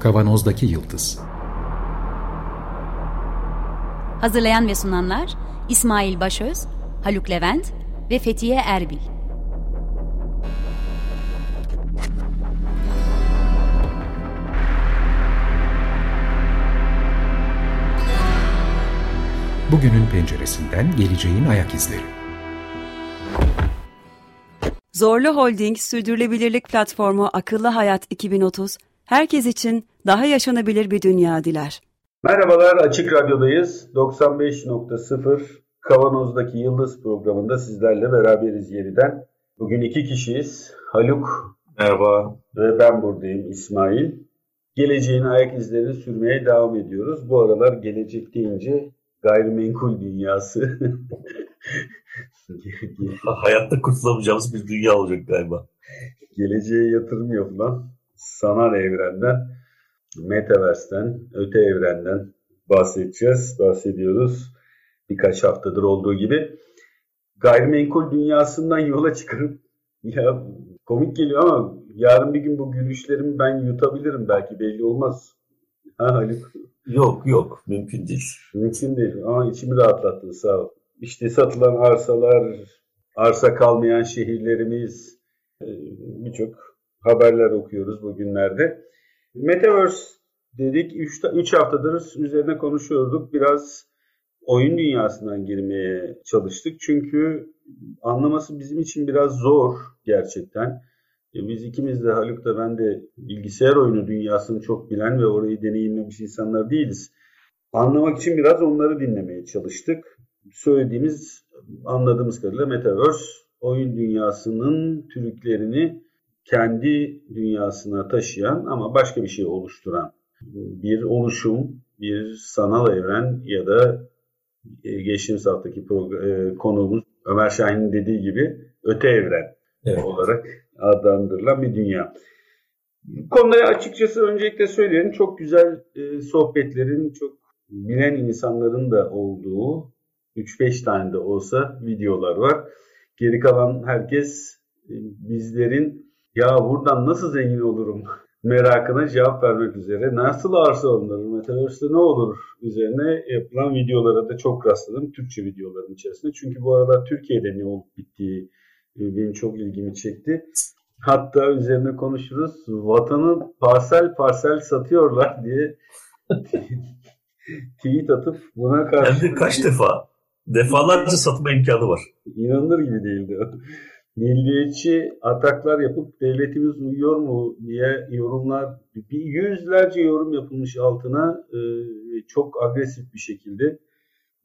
Kavanozdaki Yıldız Hazırlayan ve sunanlar İsmail Başöz, Haluk Levent ve Fethiye Erbil. Bugünün penceresinden geleceğin ayak izleri. Zorlu Holding Sürdürülebilirlik Platformu Akıllı Hayat 2030, herkes için daha yaşanabilir bir dünya diler. Merhabalar, Açık Radyo'dayız. 95.0 Kavanoz'daki Yıldız programında sizlerle beraberiz yeniden. Bugün iki kişiyiz. Haluk Merhaba. ve ben buradayım İsmail. Geleceğin ayak izlerini sürmeye devam ediyoruz. Bu aralar gelecek deyince gayrimenkul dünyası. Hayatta kurtulamayacağımız bir dünya olacak galiba. Geleceğe yatırım yapılan sanal evrenden, metaverse'ten, öte evrenden bahsedeceğiz, bahsediyoruz. Birkaç haftadır olduğu gibi. Gayrimenkul dünyasından yola çıkarıp ya komik geliyor ama yarın bir gün bu gülüşlerimi ben yutabilirim belki belli olmaz. Ha Haluk? Yok yok mümkün değil. Mümkün değil ama içimi rahatlattın sağ ol. İşte satılan arsalar, arsa kalmayan şehirlerimiz, e, birçok haberler okuyoruz bugünlerde. Metaverse dedik 3 haftadır üzerine konuşuyorduk. Biraz oyun dünyasından girmeye çalıştık. Çünkü anlaması bizim için biraz zor gerçekten. E, Biz ikimiz de Haluk da ben de bilgisayar oyunu dünyasını çok bilen ve orayı deneyimlemiş insanlar değiliz. Anlamak için biraz onları dinlemeye çalıştık. Söylediğimiz, anladığımız kadarıyla Metaverse oyun dünyasının türüklerini kendi dünyasına taşıyan ama başka bir şey oluşturan bir oluşum, bir sanal evren ya da e, geçtiğimiz haftaki e, konuğumuz Ömer Şahin'in dediği gibi öte evren Evet. olarak adlandırılan bir dünya. Konuda açıkçası öncelikle söyleyelim çok güzel e, sohbetlerin, çok bilen insanların da olduğu 3-5 tane de olsa videolar var. Geri kalan herkes e, bizlerin ya buradan nasıl zengin olurum merakına cevap vermek üzere nasıl arsa alınır, Metaverse'de ne olur üzerine yapılan videolara da çok rastladım. Türkçe videoların içerisinde. Çünkü bu aralar Türkiye'de ne olup bittiği e, benim çok ilgimi çekti. Hatta üzerine konuşuruz. Vatanı parsel parsel satıyorlar diye tweet atıp buna karşı... Hem de kaç defa? Defalarca satma imkanı var. İnanılır gibi değildi. Milliyetçi ataklar yapıp devletimiz uyuyor mu diye yorumlar, bir yüzlerce yorum yapılmış altına e, çok agresif bir şekilde.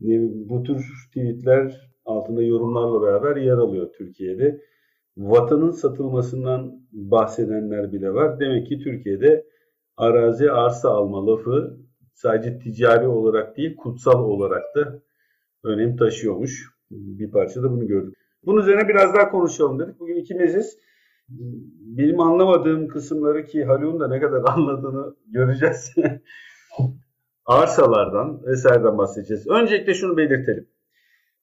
E, bu tür tweetler altında yorumlarla beraber yer alıyor Türkiye'de. Vatanın satılmasından bahsedenler bile var. Demek ki Türkiye'de arazi arsa alma lafı sadece ticari olarak değil kutsal olarak da önem taşıyormuş. Bir parça da bunu gördük. Bunun üzerine biraz daha konuşalım dedik. Bugün ikimiziz. Benim anlamadığım kısımları ki Haluk'un da ne kadar anladığını göreceğiz. Arsalardan vesaireden bahsedeceğiz. Öncelikle şunu belirtelim.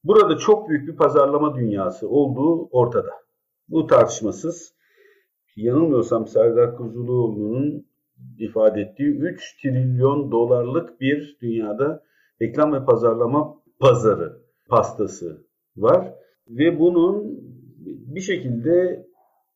Burada çok büyük bir pazarlama dünyası olduğu ortada. Bu tartışmasız. Yanılmıyorsam Serdar Kuzuloğlu'nun ifade ettiği 3 trilyon dolarlık bir dünyada reklam ve pazarlama pazarı, pastası var. Ve bunun bir şekilde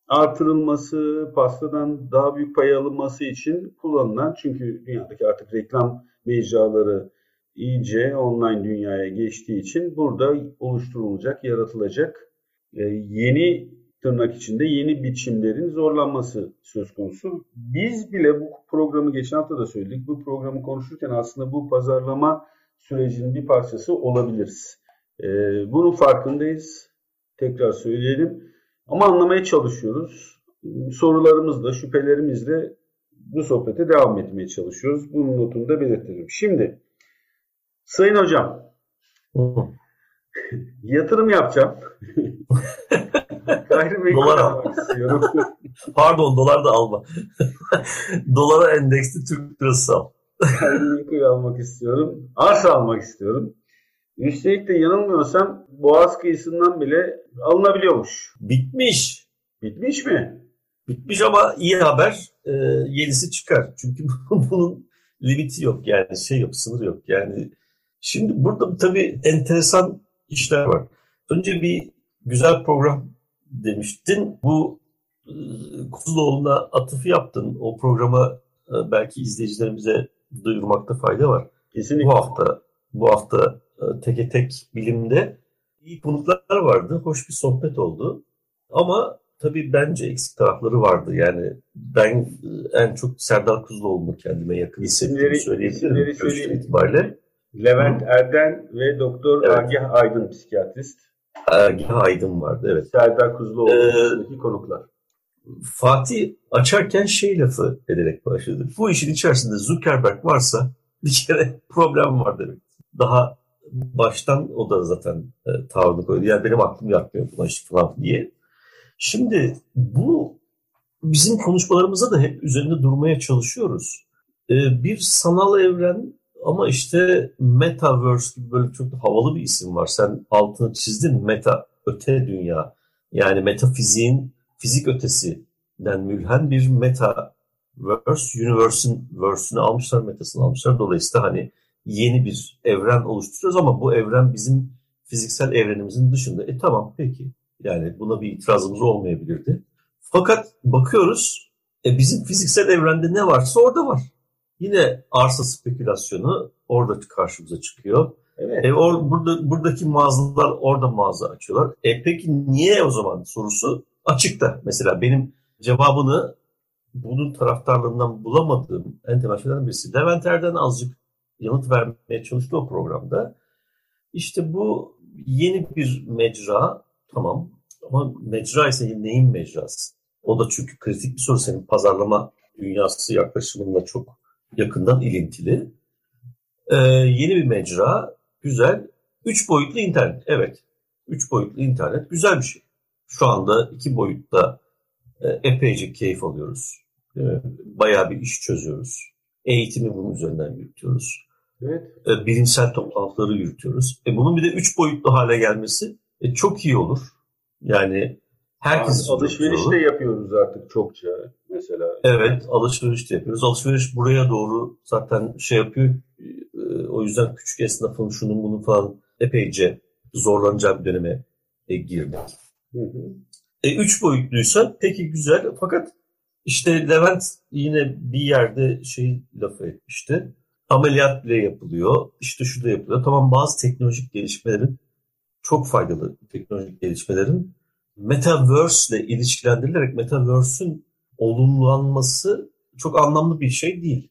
artırılması, pastadan daha büyük pay alınması için kullanılan çünkü dünyadaki artık reklam mecraları iyice online dünyaya geçtiği için burada oluşturulacak, yaratılacak e, yeni tırnak içinde yeni biçimlerin zorlanması söz konusu. Biz bile bu programı geçen hafta da söyledik. Bu programı konuşurken aslında bu pazarlama sürecinin bir parçası olabiliriz. E, bunun farkındayız. Tekrar söyleyelim. Ama anlamaya çalışıyoruz. Sorularımızla, şüphelerimizle bu sohbete devam etmeye çalışıyoruz. Bunun notunu da belirtelim. Şimdi Sayın Hocam yatırım yapacağım. Gayrimenkul Dolar al. almak istiyorum. Pardon dolar da alma. Dolara endeksli Türk lirası al. Gayrimenkul almak istiyorum. Arsa almak istiyorum. Üstelik de yanılmıyorsam Boğaz kıyısından bile alınabiliyormuş. Bitmiş. Bitmiş mi? Bitmiş ama iyi haber. e, yenisi çıkar. Çünkü bunun limiti yok yani şey yok, sınır yok. Yani şimdi burada tabii enteresan işler var. Önce bir güzel program demiştin. Bu e, Kuzuloğlu'na atıfı yaptın. O programa e, belki izleyicilerimize duyurmakta fayda var. Kesinlikle. Bu hafta bu hafta teke tek bilimde iyi konuklar vardı. Hoş bir sohbet oldu. Ama tabii bence eksik tarafları vardı. Yani ben e, en çok Serdar Kuzuloğlu'nu kendime yakın hissettiğimi söyleyebilirim. söyleyeyim. itibariyle. Levent Erden ve Doktor Evet. Agah Aydın psikiyatrist. Ergin Aydın vardı evet. Serdar Kuzuloğlu Ee, konuklar. Fatih açarken şey lafı ederek başladı. Bu işin içerisinde Zuckerberg varsa bir kere problem var demek. Daha baştan o da zaten e, tavrını koydu. Yani benim aklım yatmıyor buna işte falan diye. Şimdi bu bizim konuşmalarımızda da hep üzerinde durmaya çalışıyoruz. E, bir sanal evren ama işte Metaverse gibi böyle çok havalı bir isim var. Sen altını çizdin meta, öte dünya. Yani metafiziğin fizik ötesinden mülhen bir metaverse, universe'ün verse'ünü almışlar, metasını almışlar. Dolayısıyla hani yeni bir evren oluşturuyoruz ama bu evren bizim fiziksel evrenimizin dışında. E tamam peki. Yani buna bir itirazımız olmayabilirdi. Fakat bakıyoruz e, bizim fiziksel evrende ne varsa orada var. Yine arsa spekülasyonu orada karşımıza çıkıyor. Evet. E, or, burada, buradaki mağazalar orada mağaza açıyorlar. E peki niye o zaman sorusu açıkta. Mesela benim cevabını bunun taraftarlarından bulamadığım en temel şeylerden birisi. Levent Erden azıcık yanıt vermeye çalıştı o programda. İşte bu yeni bir mecra tamam ama mecra ise neyin mecrası? O da çünkü kritik bir soru senin pazarlama dünyası yaklaşımınla çok yakından ilintili. Ee, yeni bir mecra, güzel. Üç boyutlu internet, evet. Üç boyutlu internet güzel bir şey. Şu anda iki boyutta e, epeyce keyif alıyoruz. Mi? Bayağı bir iş çözüyoruz. Eğitimi bunun üzerinden yürütüyoruz. Evet. E, bilimsel toplantıları yürütüyoruz. E, bunun bir de üç boyutlu hale gelmesi e, çok iyi olur. Yani herkes güzel Alışveriş de yapıyoruz artık çokça mesela. Evet, alışveriş de yapıyoruz. Alışveriş buraya doğru zaten şey yapıyor. Ee, O yüzden küçük esnafın şunun bunun falan epeyce zorlanacağı bir döneme e, girdik. Hı hı. E, üç boyutluysa peki güzel fakat işte Levent yine bir yerde şey lafı etmişti. Ameliyat bile yapılıyor. İşte şu da yapılıyor. Tamam bazı teknolojik gelişmelerin çok faydalı teknolojik gelişmelerin Metaverse ile ilişkilendirilerek Metaverse'ün olumlanması çok anlamlı bir şey değil.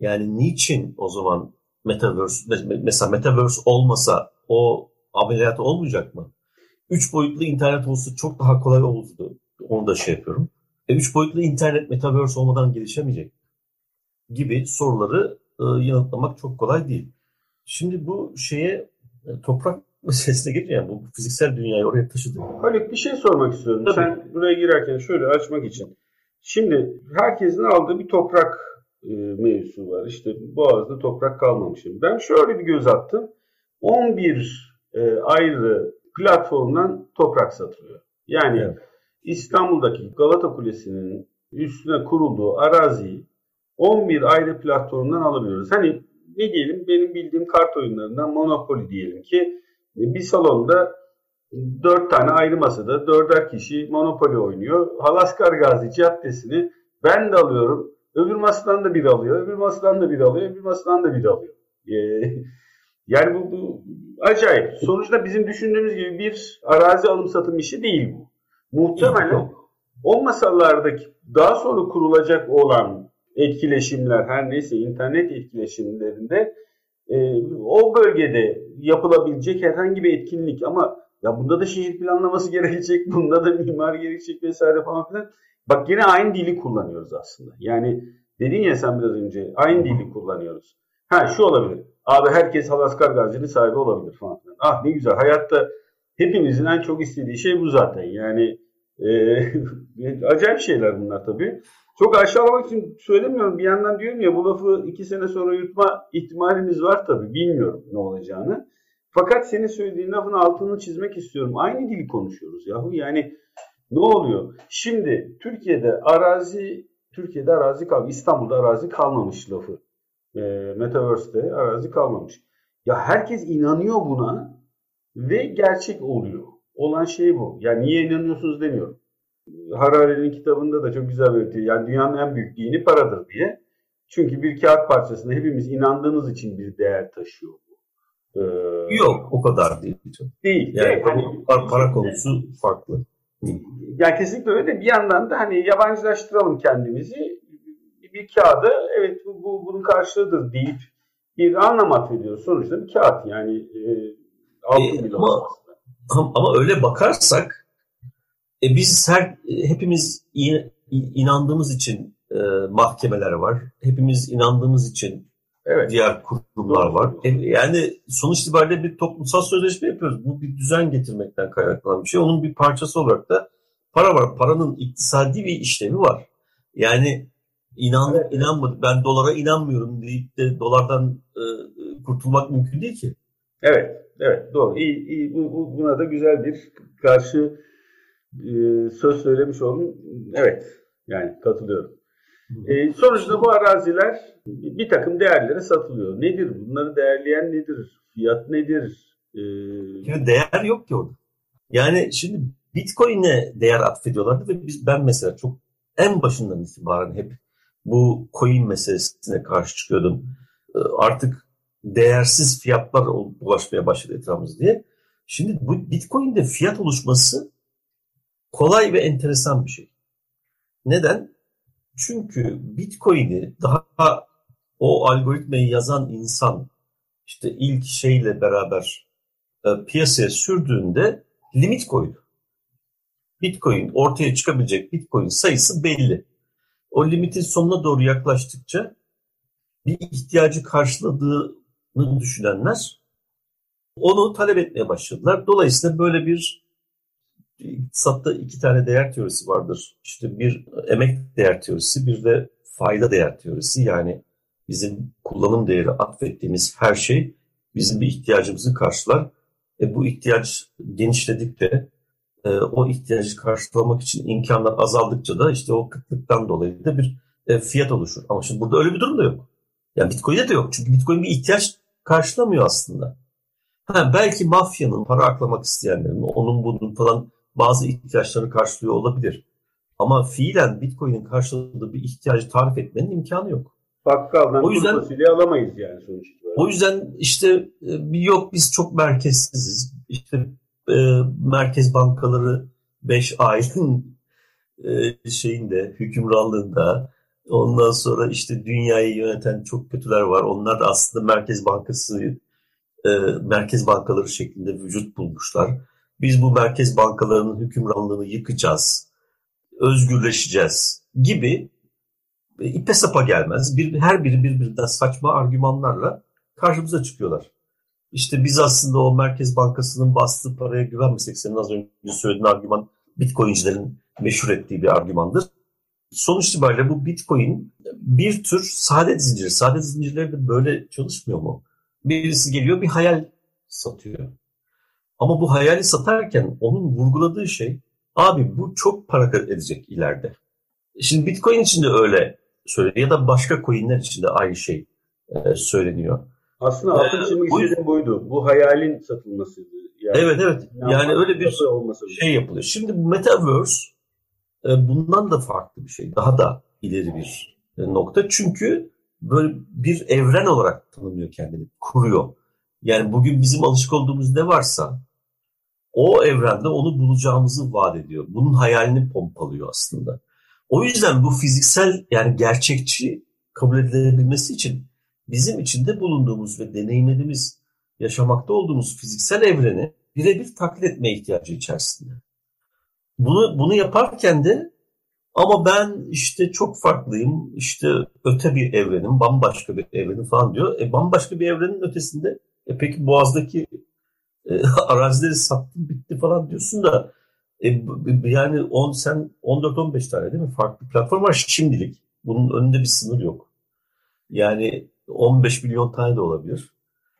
Yani niçin o zaman Metaverse, me- mesela Metaverse olmasa o ameliyat olmayacak mı? Üç boyutlu internet olsa çok daha kolay olurdu. Onu da şey yapıyorum. E, üç boyutlu internet Metaverse olmadan gelişemeyecek gibi soruları e, yanıtlamak çok kolay değil. Şimdi bu şeye e, toprak meselesine gelince yani bu fiziksel dünyayı oraya taşıdık. Haluk bir şey sormak istiyorum. Tabii. Sen buraya girerken şöyle açmak için. Şimdi herkesin aldığı bir toprak e, mevzusu var. İşte Boğaz'da toprak kalmamışım. Ben şöyle bir göz attım. 11 e, ayrı platformdan toprak satılıyor. Yani Evet. İstanbul'daki Galata Kulesi'nin üstüne kurulduğu araziyi 11 ayrı platformdan alabiliyoruz. Hani ne diyelim benim bildiğim kart oyunlarından Monopoly diyelim ki bir salonda dört tane ayrı masada dörder kişi Monopoly oynuyor. Halaskar Gazi Caddesi'ni ben de alıyorum. Öbür masadan da biri alıyor. Öbür masadan da biri alıyor. Öbür masadan da biri alıyor. Ee, yani bu, bu acayip. Sonuçta bizim düşündüğümüz gibi bir arazi alım satım işi değil bu. Muhtemelen o masalardaki daha sonra kurulacak olan etkileşimler her neyse internet etkileşimlerinde e, o bölgede yapılabilecek herhangi bir etkinlik ama ya bunda da şehir planlaması gerekecek, bunda da mimar gerekecek vesaire falan filan. Bak yine aynı dili kullanıyoruz aslında. Yani dedin ya sen biraz önce aynı dili kullanıyoruz. Ha şu olabilir. Abi herkes Halaskar Gazi'nin sahibi olabilir falan filan. Ah ne güzel. Hayatta hepimizin en çok istediği şey bu zaten. Yani e, acayip şeyler bunlar tabii. Çok aşağılamak için söylemiyorum. Bir yandan diyorum ya bu lafı iki sene sonra yutma ihtimalimiz var tabii. Bilmiyorum ne olacağını. Fakat senin söylediğin lafın altını çizmek istiyorum. Aynı dili konuşuyoruz yahu. Yani ne oluyor? Şimdi Türkiye'de arazi Türkiye'de arazi kalmamış. İstanbul'da arazi kalmamış lafı. E, Metaverse'de arazi kalmamış. Ya herkes inanıyor buna ve gerçek oluyor. Olan şey bu. Yani niye inanıyorsunuz demiyorum. Harari'nin kitabında da çok güzel belirtiyor. Yani dünyanın en büyük dini paradır diye. Çünkü bir kağıt parçasında hepimiz inandığımız için bir değer taşıyor bu. Ee, Yok o kadar değil. Değil. Yani evet, hani, para, para konusu farklı. Yani kesinlikle öyle de bir yandan da hani yabancılaştıralım kendimizi. Bir kağıda evet bu, bu bunun karşılığıdır deyip bir anlam atfediyor. Sonuçta bir kağıt yani e, altın e, ama, ama öyle bakarsak e, biz her hepimiz inandığımız için e, mahkemeler var. Hepimiz inandığımız için evet. diğer kurumlar var. E, yani sonuç itibariyle bir toplumsal sözleşme yapıyoruz. Bu bir düzen getirmekten kaynaklanan bir şey. Onun bir parçası olarak da para var. Paranın iktisadi bir işlemi var. Yani inan evet. inanmadı. Ben dolara inanmıyorum deyip de dolardan e, kurtulmak mümkün değil ki. Evet, evet doğru. İyi, iyi. Bu, bu, buna da güzel bir karşı e, söz söylemiş oldum. Evet, yani katılıyorum. E, sonuçta bu araziler bir takım değerlere satılıyor. Nedir? Bunları değerleyen nedir? Fiyat nedir? E, değer yok ki orada. Yani şimdi Bitcoin'e değer atfediyorlardı ve biz ben mesela çok en başından itibaren hep bu coin meselesine karşı çıkıyordum. Artık değersiz fiyatlar ulaşmaya başladı etrafımız diye. Şimdi bu Bitcoin'de fiyat oluşması kolay ve enteresan bir şey. Neden? Çünkü Bitcoin'i daha o algoritmayı yazan insan işte ilk şeyle beraber e, piyasaya sürdüğünde limit koydu. Bitcoin ortaya çıkabilecek Bitcoin sayısı belli. O limitin sonuna doğru yaklaştıkça bir ihtiyacı karşıladığını düşünenler onu talep etmeye başladılar. Dolayısıyla böyle bir İktisatta iki tane değer teorisi vardır. İşte bir emek değer teorisi, bir de fayda değer teorisi. Yani bizim kullanım değeri atfettiğimiz her şey bizim bir ihtiyacımızı karşılar. E bu ihtiyaç genişledikçe e, o ihtiyacı karşılamak için imkanlar azaldıkça da işte o kıtlıktan dolayı da bir e, fiyat oluşur. Ama şimdi burada öyle bir durum da yok. Yani Bitcoin'de de yok. Çünkü Bitcoin bir ihtiyaç karşılamıyor aslında. Ha, belki mafyanın, para aklamak isteyenlerin, onun bunun falan bazı ihtiyaçlarını karşılıyor olabilir. Ama fiilen Bitcoin'in karşıladığı bir ihtiyacı tarif etmenin imkanı yok. Bakkaldan o yüzden fasulye alamayız yani sonuç O yüzden işte e, yok biz çok merkezsiziz. İşte e, merkez bankaları 5 ayın e, şeyinde hükümranlığında ondan sonra işte dünyayı yöneten çok kötüler var. Onlar da aslında merkez bankası e, merkez bankaları şeklinde vücut bulmuşlar. Biz bu merkez bankalarının hükümranlığını yıkacağız, özgürleşeceğiz gibi e, ipe sapa gelmez. Bir, her biri birbirinden saçma argümanlarla karşımıza çıkıyorlar. İşte biz aslında o Merkez Bankası'nın bastığı paraya güvenmesek senin az önce söylediğin argüman Bitcoin'cilerin meşhur ettiği bir argümandır. Sonuç itibariyle bu Bitcoin bir tür saadet zinciri. Saadet zincirleri de böyle çalışmıyor mu? Birisi geliyor bir hayal satıyor. Ama bu hayali satarken onun vurguladığı şey abi bu çok para edecek ileride. Şimdi Bitcoin için de öyle söyleniyor ya da başka coinler için de aynı şey e, söyleniyor. Aslında altın ee, çizmek istediğim buydu. Bu hayalin satılmasıydı. Yani, evet evet. Yani öyle bir şey yapılıyor. Şimdi Metaverse e, bundan da farklı bir şey. Daha da ileri bir e, nokta. Çünkü böyle bir evren olarak tanımlıyor kendini. Kuruyor. Yani bugün bizim alışık olduğumuz ne varsa o evrende onu bulacağımızı vaat ediyor. Bunun hayalini pompalıyor aslında. O yüzden bu fiziksel yani gerçekçi kabul edilebilmesi için bizim içinde bulunduğumuz ve deneyimlediğimiz, yaşamakta olduğumuz fiziksel evreni birebir taklit etme ihtiyacı içerisinde. Bunu, bunu yaparken de ama ben işte çok farklıyım, işte öte bir evrenim, bambaşka bir evrenim falan diyor. E bambaşka bir evrenin ötesinde e peki Boğaz'daki e, arazileri sattım bitti falan diyorsun da e, yani on, sen 14-15 tane değil mi farklı platform var şimdilik. Bunun önünde bir sınır yok. Yani 15 milyon tane de olabilir.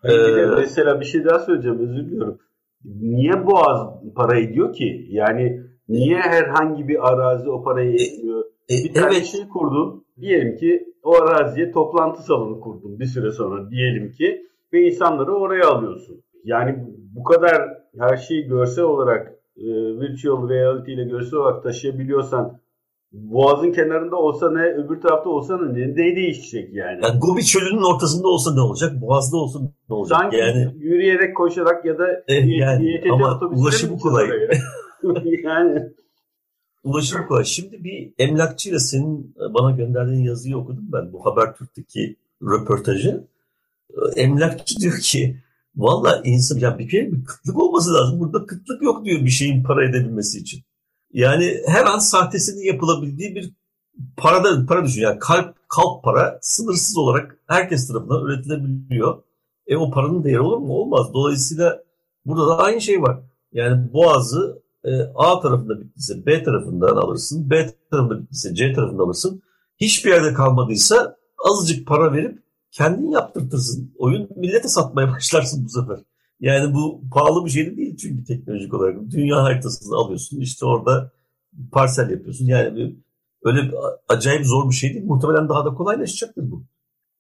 Ee, mesela bir şey daha söyleyeceğim özür diliyorum. Niye Boğaz para ediyor ki? Yani niye herhangi bir arazi o parayı etmiyor? E, bir tane evet. şey kurdun. Diyelim ki o araziye toplantı salonu kurdun bir süre sonra diyelim ki ve insanları oraya alıyorsun. Yani bu kadar her şeyi görsel olarak e, virtual reality ile görsel olarak taşıyabiliyorsan Boğaz'ın kenarında olsa ne, öbür tarafta olsa ne, ne değişecek yani? yani Gobi çölünün ortasında olsa ne olacak? Boğaz'da olsa ne olacak? Sanki yani, yürüyerek, koşarak ya da eh, yani, ama ulaşım kolay. yani ulaşım kolay. Şimdi bir emlakçıyla senin bana gönderdiğin yazıyı okudum ben. Bu Habertürk'teki röportajı. Emlakçı diyor ki valla insan ya bir kere bir kıtlık olması lazım. Burada kıtlık yok diyor bir şeyin para edebilmesi için. Yani her an sahtesinin yapılabildiği bir parada para düşün. Yani kalp kalp para sınırsız olarak herkes tarafından üretilebiliyor. E o paranın değeri olur mu? Olmaz. Dolayısıyla burada da aynı şey var. Yani boğazı e, A tarafında bittiyse B tarafından alırsın. B tarafında bittiyse C tarafından alırsın. Hiçbir yerde kalmadıysa azıcık para verip kendin yaptırtırsın. Oyun millete satmaya başlarsın bu sefer. Yani bu pahalı bir şey değil çünkü teknolojik olarak. Dünya haritasını alıyorsun işte orada parsel yapıyorsun. Yani öyle acayip zor bir şey değil. Muhtemelen daha da kolaylaşacaktır bu.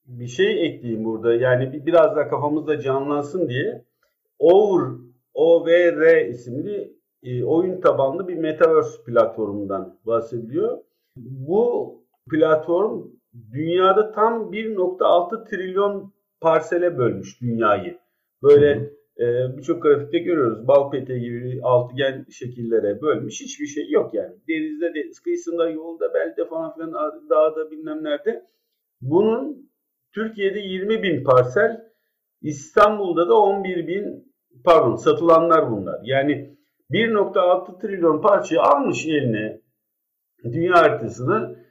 Bir şey ekleyeyim burada. Yani biraz daha kafamızda canlansın diye. Over, OVR isimli e, oyun tabanlı bir Metaverse platformundan bahsediliyor. Bu platform dünyada tam 1.6 trilyon parsele bölmüş dünyayı. Böyle hı e, birçok grafikte görüyoruz. Bal peteği gibi altıgen şekillere bölmüş. Hiçbir şey yok yani. Denizde, de, kıyısında, yolda, belde falan filan dağda bilmem nerede. Bunun Türkiye'de 20 bin parsel, İstanbul'da da 11 bin pardon satılanlar bunlar. Yani 1.6 trilyon parçayı almış eline dünya haritasını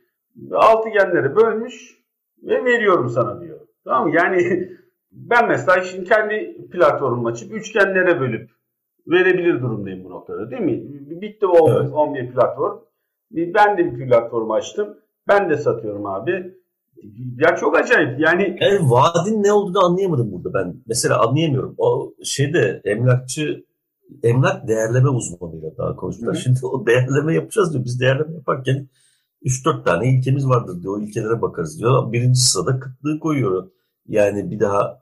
altıgenlere bölmüş ve veriyorum sana diyor. Tamam mı? Yani ben mesela şimdi kendi platformumu açıp üçgenlere bölüp verebilir durumdayım bu noktada değil mi? Bitti o evet. 11 platform. Ben de bir platform açtım. Ben de satıyorum abi. Ya çok acayip yani. Yani vaadin ne olduğunu anlayamadım burada ben. Mesela anlayamıyorum. O şeyde emlakçı emlak değerleme uzmanıyla daha konuştular. Şimdi o değerleme yapacağız diyor. Biz değerleme yaparken 3-4 tane ilkemiz vardır diyor. O ilkelere bakarız diyor. Birinci sırada kıtlığı koyuyor. Yani bir daha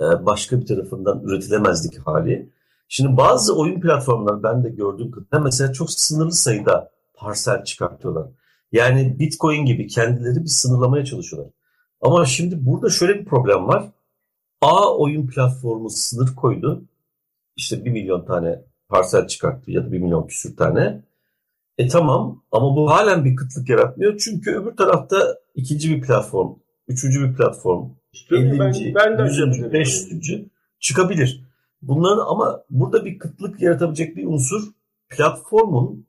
e, başka bir tarafından üretilemezdik hali. Şimdi bazı oyun platformları ben de gördüğüm kadarıyla mesela çok sınırlı sayıda parsel çıkartıyorlar. Yani Bitcoin gibi kendileri bir sınırlamaya çalışıyorlar. Ama şimdi burada şöyle bir problem var. A oyun platformu sınır koydu. İşte bir milyon tane parsel çıkarttı ya da bir milyon küsür tane. E tamam ama bu halen bir kıtlık yaratmıyor. Çünkü öbür tarafta ikinci bir platform, üçüncü bir platform, işte 50. Ben, ben de 100. 500. çıkabilir. Bunların ama burada bir kıtlık yaratabilecek bir unsur platformun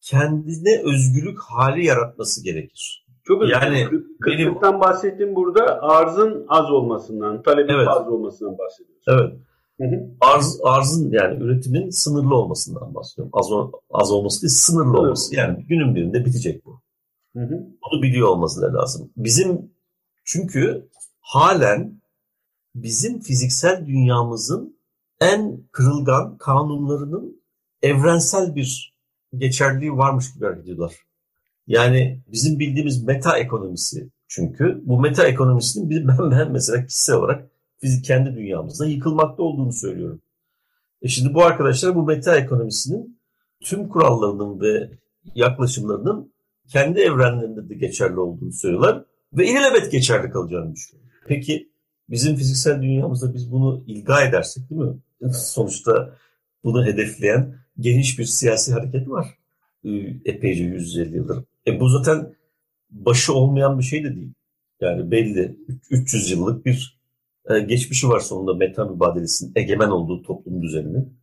kendine özgürlük hali yaratması gerekir. Çok özür yani kıtlıktan benim... bahsettiğim burada arzın az olmasından, talebin evet. fazla olmasından bahsediyorsun. Evet. Hı hı. Arz, arzın yani üretimin sınırlı olmasından bahsediyorum. Az, az olması değil, sınırlı olması. Yani günün birinde bitecek bu. Hı hı. Bunu biliyor olması lazım. Bizim çünkü halen bizim fiziksel dünyamızın en kırılgan kanunlarının evrensel bir geçerliği varmış gibi hareket ediyorlar. Yani bizim bildiğimiz meta ekonomisi çünkü bu meta ekonomisinin ben, ben mesela kişisel olarak fizik kendi dünyamızda yıkılmakta olduğunu söylüyorum. E şimdi bu arkadaşlar bu meta ekonomisinin tüm kurallarının ve yaklaşımlarının kendi evrenlerinde de geçerli olduğunu söylüyorlar ve ilelebet geçerli kalacağını düşünüyorlar. Peki bizim fiziksel dünyamızda biz bunu ilga edersek değil mi? Sonuçta bunu hedefleyen geniş bir siyasi hareket var. Ee, epeyce 150 yıldır. E bu zaten başı olmayan bir şey de değil. Yani belli 300 yıllık bir e, geçmişi var sonunda meta mübadelesinin egemen olduğu toplum düzeninin.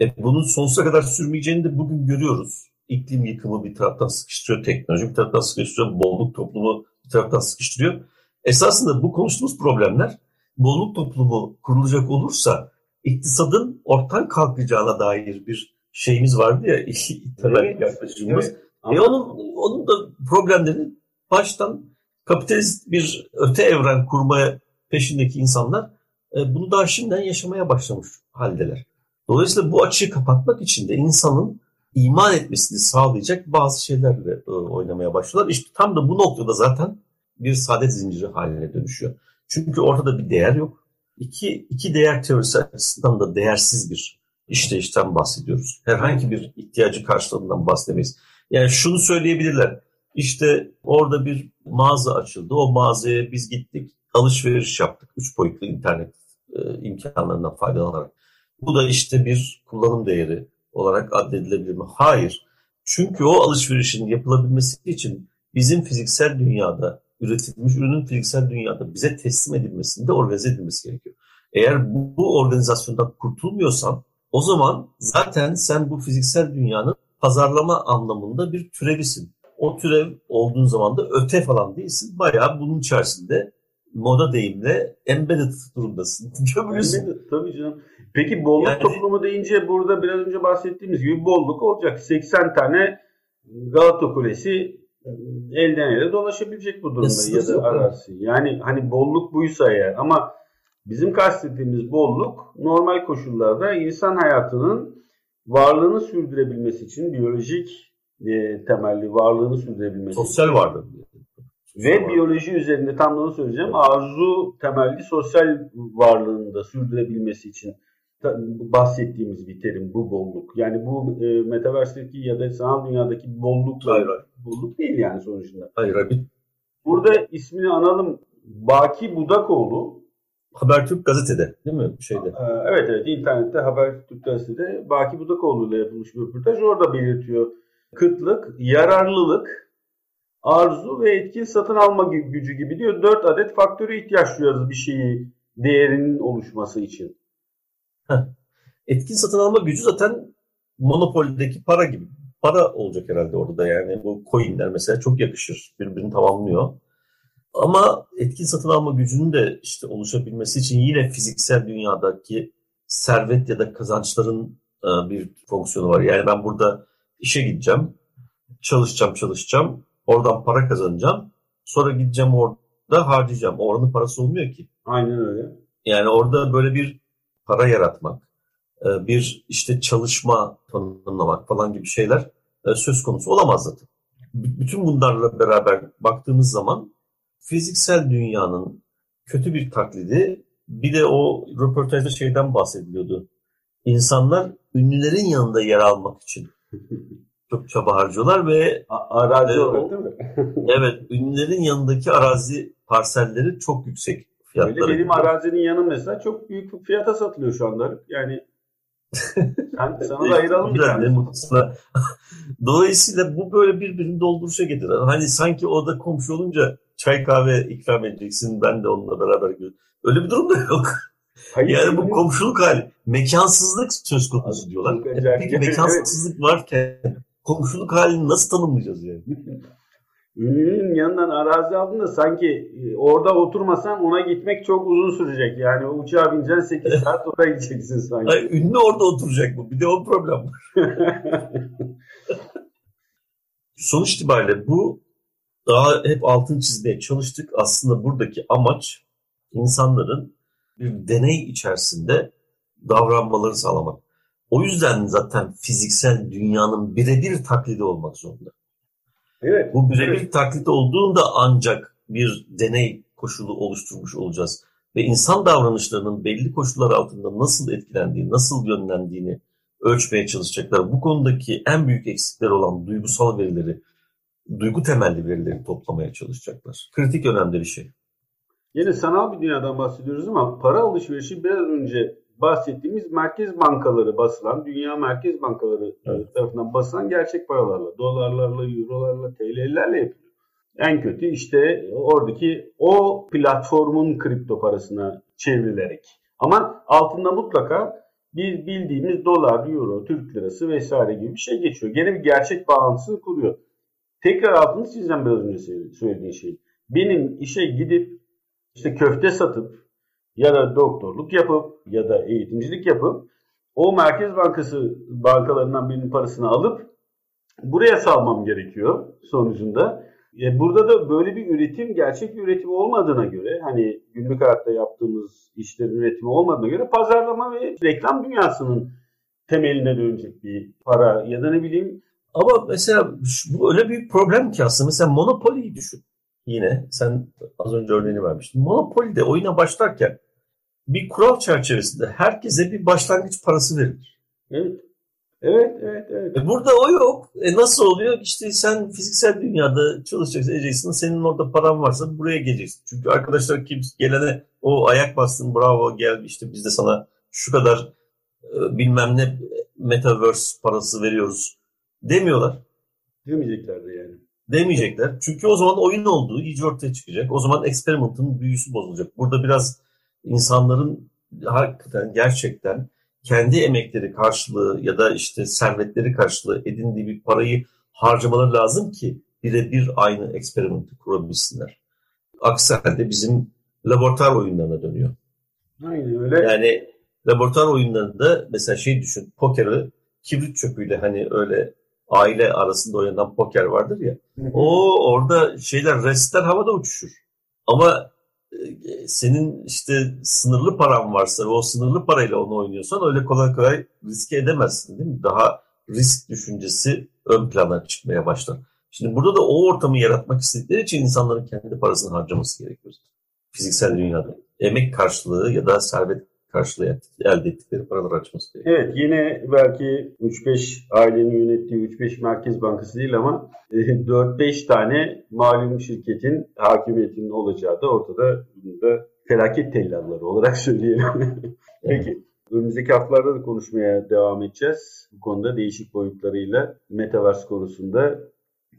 E bunun sonsuza kadar sürmeyeceğini de bugün görüyoruz. İklim yıkımı bir taraftan sıkıştırıyor, teknoloji bir taraftan sıkıştırıyor, bolluk toplumu bir taraftan sıkıştırıyor. Esasında bu konuştuğumuz problemler bolluk toplumu kurulacak olursa iktisadın ortadan kalkacağına dair bir şeyimiz vardı ya temel evet, yaklaşımımız. Evet. E onun, onun da problemleri baştan kapitalist bir öte evren kurmaya peşindeki insanlar e, bunu daha şimdiden yaşamaya başlamış haldeler. Dolayısıyla bu açığı kapatmak için de insanın iman etmesini sağlayacak bazı şeylerle e, oynamaya başlıyorlar. İşte tam da bu noktada zaten bir saadet zinciri haline dönüşüyor. Çünkü ortada bir değer yok. İki, iki değer teorisi açısından da değersiz bir işleyişten bahsediyoruz. Herhangi bir ihtiyacı karşılığından bahsedemeyiz. Yani şunu söyleyebilirler. İşte orada bir mağaza açıldı. O mağazaya biz gittik. Alışveriş yaptık. Üç boyutlu internet e, imkanlarından faydalanarak. Bu da işte bir kullanım değeri olarak addedilebilir mi? Hayır. Çünkü o alışverişin yapılabilmesi için bizim fiziksel dünyada üretilmiş ürünün fiziksel dünyada bize teslim edilmesinde organize edilmesi gerekiyor. Eğer bu, bu organizasyondan kurtulmuyorsan o zaman zaten sen bu fiziksel dünyanın pazarlama anlamında bir türevisin. O türev olduğun zaman da öte falan değilsin. Bayağı bunun içerisinde moda deyimle embedded durumdasın. Gömülüsün. Tabii canım. Peki bolluk yani, toplumu deyince burada biraz önce bahsettiğimiz gibi bolluk olacak. 80 tane Galata Kulesi elden ele dolaşabilecek bu durumda ya da arazi. Yani hani bolluk buysa eğer ama bizim kastettiğimiz bolluk normal koşullarda insan hayatının varlığını sürdürebilmesi için biyolojik e, temelli varlığını sürdürebilmesi sosyal varlık ve biyoloji üzerinde tam da söyleyeceğim arzu temelli sosyal varlığını da sürdürebilmesi için bahsettiğimiz bir terim bu bolluk. Yani bu e, metaverse'deki ya da sanal dünyadaki bolluk hayır, hayır. bolluk değil yani sonucunda. Hayır hayır. Burada ismini analım. Baki Budakoğlu. Habertürk gazetede değil mi? Şeyde. Evet evet internette Habertürk gazetede Baki Budakoğlu ile yapılmış bir röportaj. Orada belirtiyor. Kıtlık, yararlılık, arzu ve etkin satın alma gücü gibi diyor. Dört adet faktörü ihtiyaç duyuyoruz bir şeyi değerinin oluşması için. Etkin satın alma gücü zaten monopoldeki para gibi. Para olacak herhalde orada yani. Bu coinler mesela çok yakışır. Birbirini tamamlıyor. Ama etkin satın alma gücünün de işte oluşabilmesi için yine fiziksel dünyadaki servet ya da kazançların e, bir fonksiyonu var. Yani ben burada işe gideceğim, çalışacağım, çalışacağım, oradan para kazanacağım. Sonra gideceğim orada harcayacağım. Oranın parası olmuyor ki. Aynen öyle. Yani orada böyle bir para yaratmak, e, bir işte çalışma tanımlamak falan gibi şeyler e, söz konusu olamaz zaten. Bütün bunlarla beraber baktığımız zaman fiziksel dünyanın kötü bir taklidi bir de o röportajda şeyden bahsediliyordu. İnsanlar ünlülerin yanında yer almak için çok çaba harcıyorlar ve arazi e, olarak değil mi? evet, ünlülerin yanındaki arazi parselleri çok yüksek fiyatlara. Öyle benim arazinin yanı mesela çok büyük fiyata satılıyor şu anda. Yani sen, sana da ayıralım bir tane. Dolayısıyla bu böyle birbirini dolduruşa getirir. Hani sanki orada komşu olunca çay kahve ikram edeceksin ben de onunla beraber görüyorum. Öyle bir durum da yok. Hayır, yani bu komşuluk hali. Mekansızlık söz konusu diyorlar. Peki mekansızlık varken komşuluk halini nasıl tanımlayacağız yani? Ünlünün yanından arazi aldın sanki e, orada oturmasan ona gitmek çok uzun sürecek. Yani uçağa bineceksin 8 saat oraya gideceksin sanki. Hayır, ünlü orada oturacak bu. Bir de o problem var. Sonuç itibariyle bu daha hep altın çizmeye çalıştık. Aslında buradaki amaç insanların bir deney içerisinde davranmaları sağlamak. O yüzden zaten fiziksel dünyanın birebir taklidi olmak zorunda. Evet. Bu birebir evet. taklit olduğunda ancak bir deney koşulu oluşturmuş olacağız. Ve insan davranışlarının belli koşullar altında nasıl etkilendiği, nasıl yönlendiğini ölçmeye çalışacaklar. Bu konudaki en büyük eksikler olan duygusal verileri, duygu temelli verileri toplamaya çalışacaklar. Kritik önemli bir şey. Yine sanal bir dünyadan bahsediyoruz ama para alışverişi biraz önce bahsettiğimiz merkez bankaları basılan, dünya merkez bankaları evet. tarafından basılan gerçek paralarla, dolarlarla, eurolarla, TL'lerle yapılıyor. En kötü işte oradaki o platformun kripto parasına çevrilerek. Ama altında mutlaka bir bildiğimiz dolar, euro, Türk lirası vesaire gibi bir şey geçiyor. Gene bir gerçek bağlantısını kuruyor. Tekrar altını çizeceğim biraz önce söylediğin şey. Benim işe gidip işte köfte satıp ya da doktorluk yapıp ya da eğitimcilik yapıp o Merkez Bankası bankalarından birinin parasını alıp buraya salmam gerekiyor sonucunda. E burada da böyle bir üretim gerçek bir üretim olmadığına göre hani günlük hayatta yaptığımız işlerin üretimi olmadığına göre pazarlama ve reklam dünyasının temeline dönecek bir para ya da ne bileyim. Ama mesela bu öyle bir problem ki aslında. Mesela Monopoly'yi düşün. Yine sen az önce örneğini vermiştin. Monopoly'de oyuna başlarken bir kural çerçevesinde herkese bir başlangıç parası verilir. Evet. Evet, evet, evet. E burada o yok. E nasıl oluyor? İşte sen fiziksel dünyada çalışacaksın, edeceksin. Senin orada paran varsa buraya geleceksin. Çünkü arkadaşlar kim gelene o ayak bastın, bravo gel işte biz de sana şu kadar e, bilmem ne metaverse parası veriyoruz demiyorlar. Demeyeceklerdi yani. Demeyecekler. Çünkü o zaman oyun olduğu iyice ortaya çıkacak. O zaman experiment'ın büyüsü bozulacak. Burada biraz insanların hakikaten gerçekten kendi emekleri karşılığı ya da işte servetleri karşılığı edindiği bir parayı harcamaları lazım ki birebir aynı eksperimenti kurabilsinler. Aksi halde bizim laboratuvar oyunlarına dönüyor. Aynen öyle. Yani laboratuvar oyunlarında mesela şey düşün, pokeri kibrit çöpüyle hani öyle aile arasında oynanan poker vardır ya. o orada şeyler restler havada uçuşur. Ama senin işte sınırlı paran varsa ve o sınırlı parayla onu oynuyorsan öyle kolay kolay riske edemezsin değil mi? Daha risk düşüncesi ön plana çıkmaya başlar. Şimdi burada da o ortamı yaratmak istedikleri için insanların kendi parasını harcaması gerekiyor. Fiziksel dünyada. Emek karşılığı ya da servet karşılığı elde ettikleri paralar açması gerekiyor. Evet yine belki 3-5 ailenin yönettiği 3-5 Merkez Bankası değil ama 4-5 e, tane malum şirketin hakimiyetinin olacağı da ortada da felaket tellalları olarak söyleyelim. Peki önümüzdeki haftalarda da konuşmaya devam edeceğiz. Bu konuda değişik boyutlarıyla Metaverse konusunda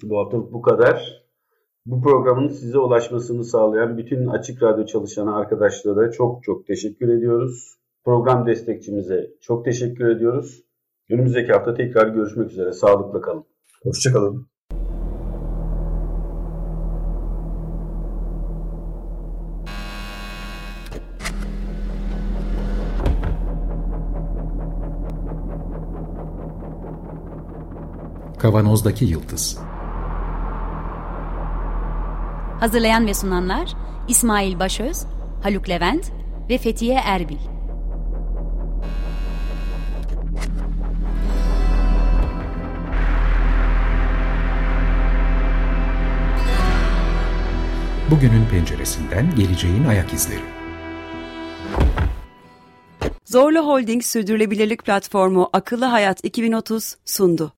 bu haftalık bu kadar. Bu programın size ulaşmasını sağlayan bütün Açık Radyo çalışan arkadaşlara çok çok teşekkür ediyoruz. Program destekçimize çok teşekkür ediyoruz. Önümüzdeki hafta tekrar görüşmek üzere. Sağlıkla kalın. Hoşçakalın. Kavanozdaki Yıldız Hazırlayan ve sunanlar İsmail Başöz, Haluk Levent ve Fethiye Erbil. Bugünün penceresinden geleceğin ayak izleri. Zorlu Holding Sürdürülebilirlik Platformu Akıllı Hayat 2030 sundu.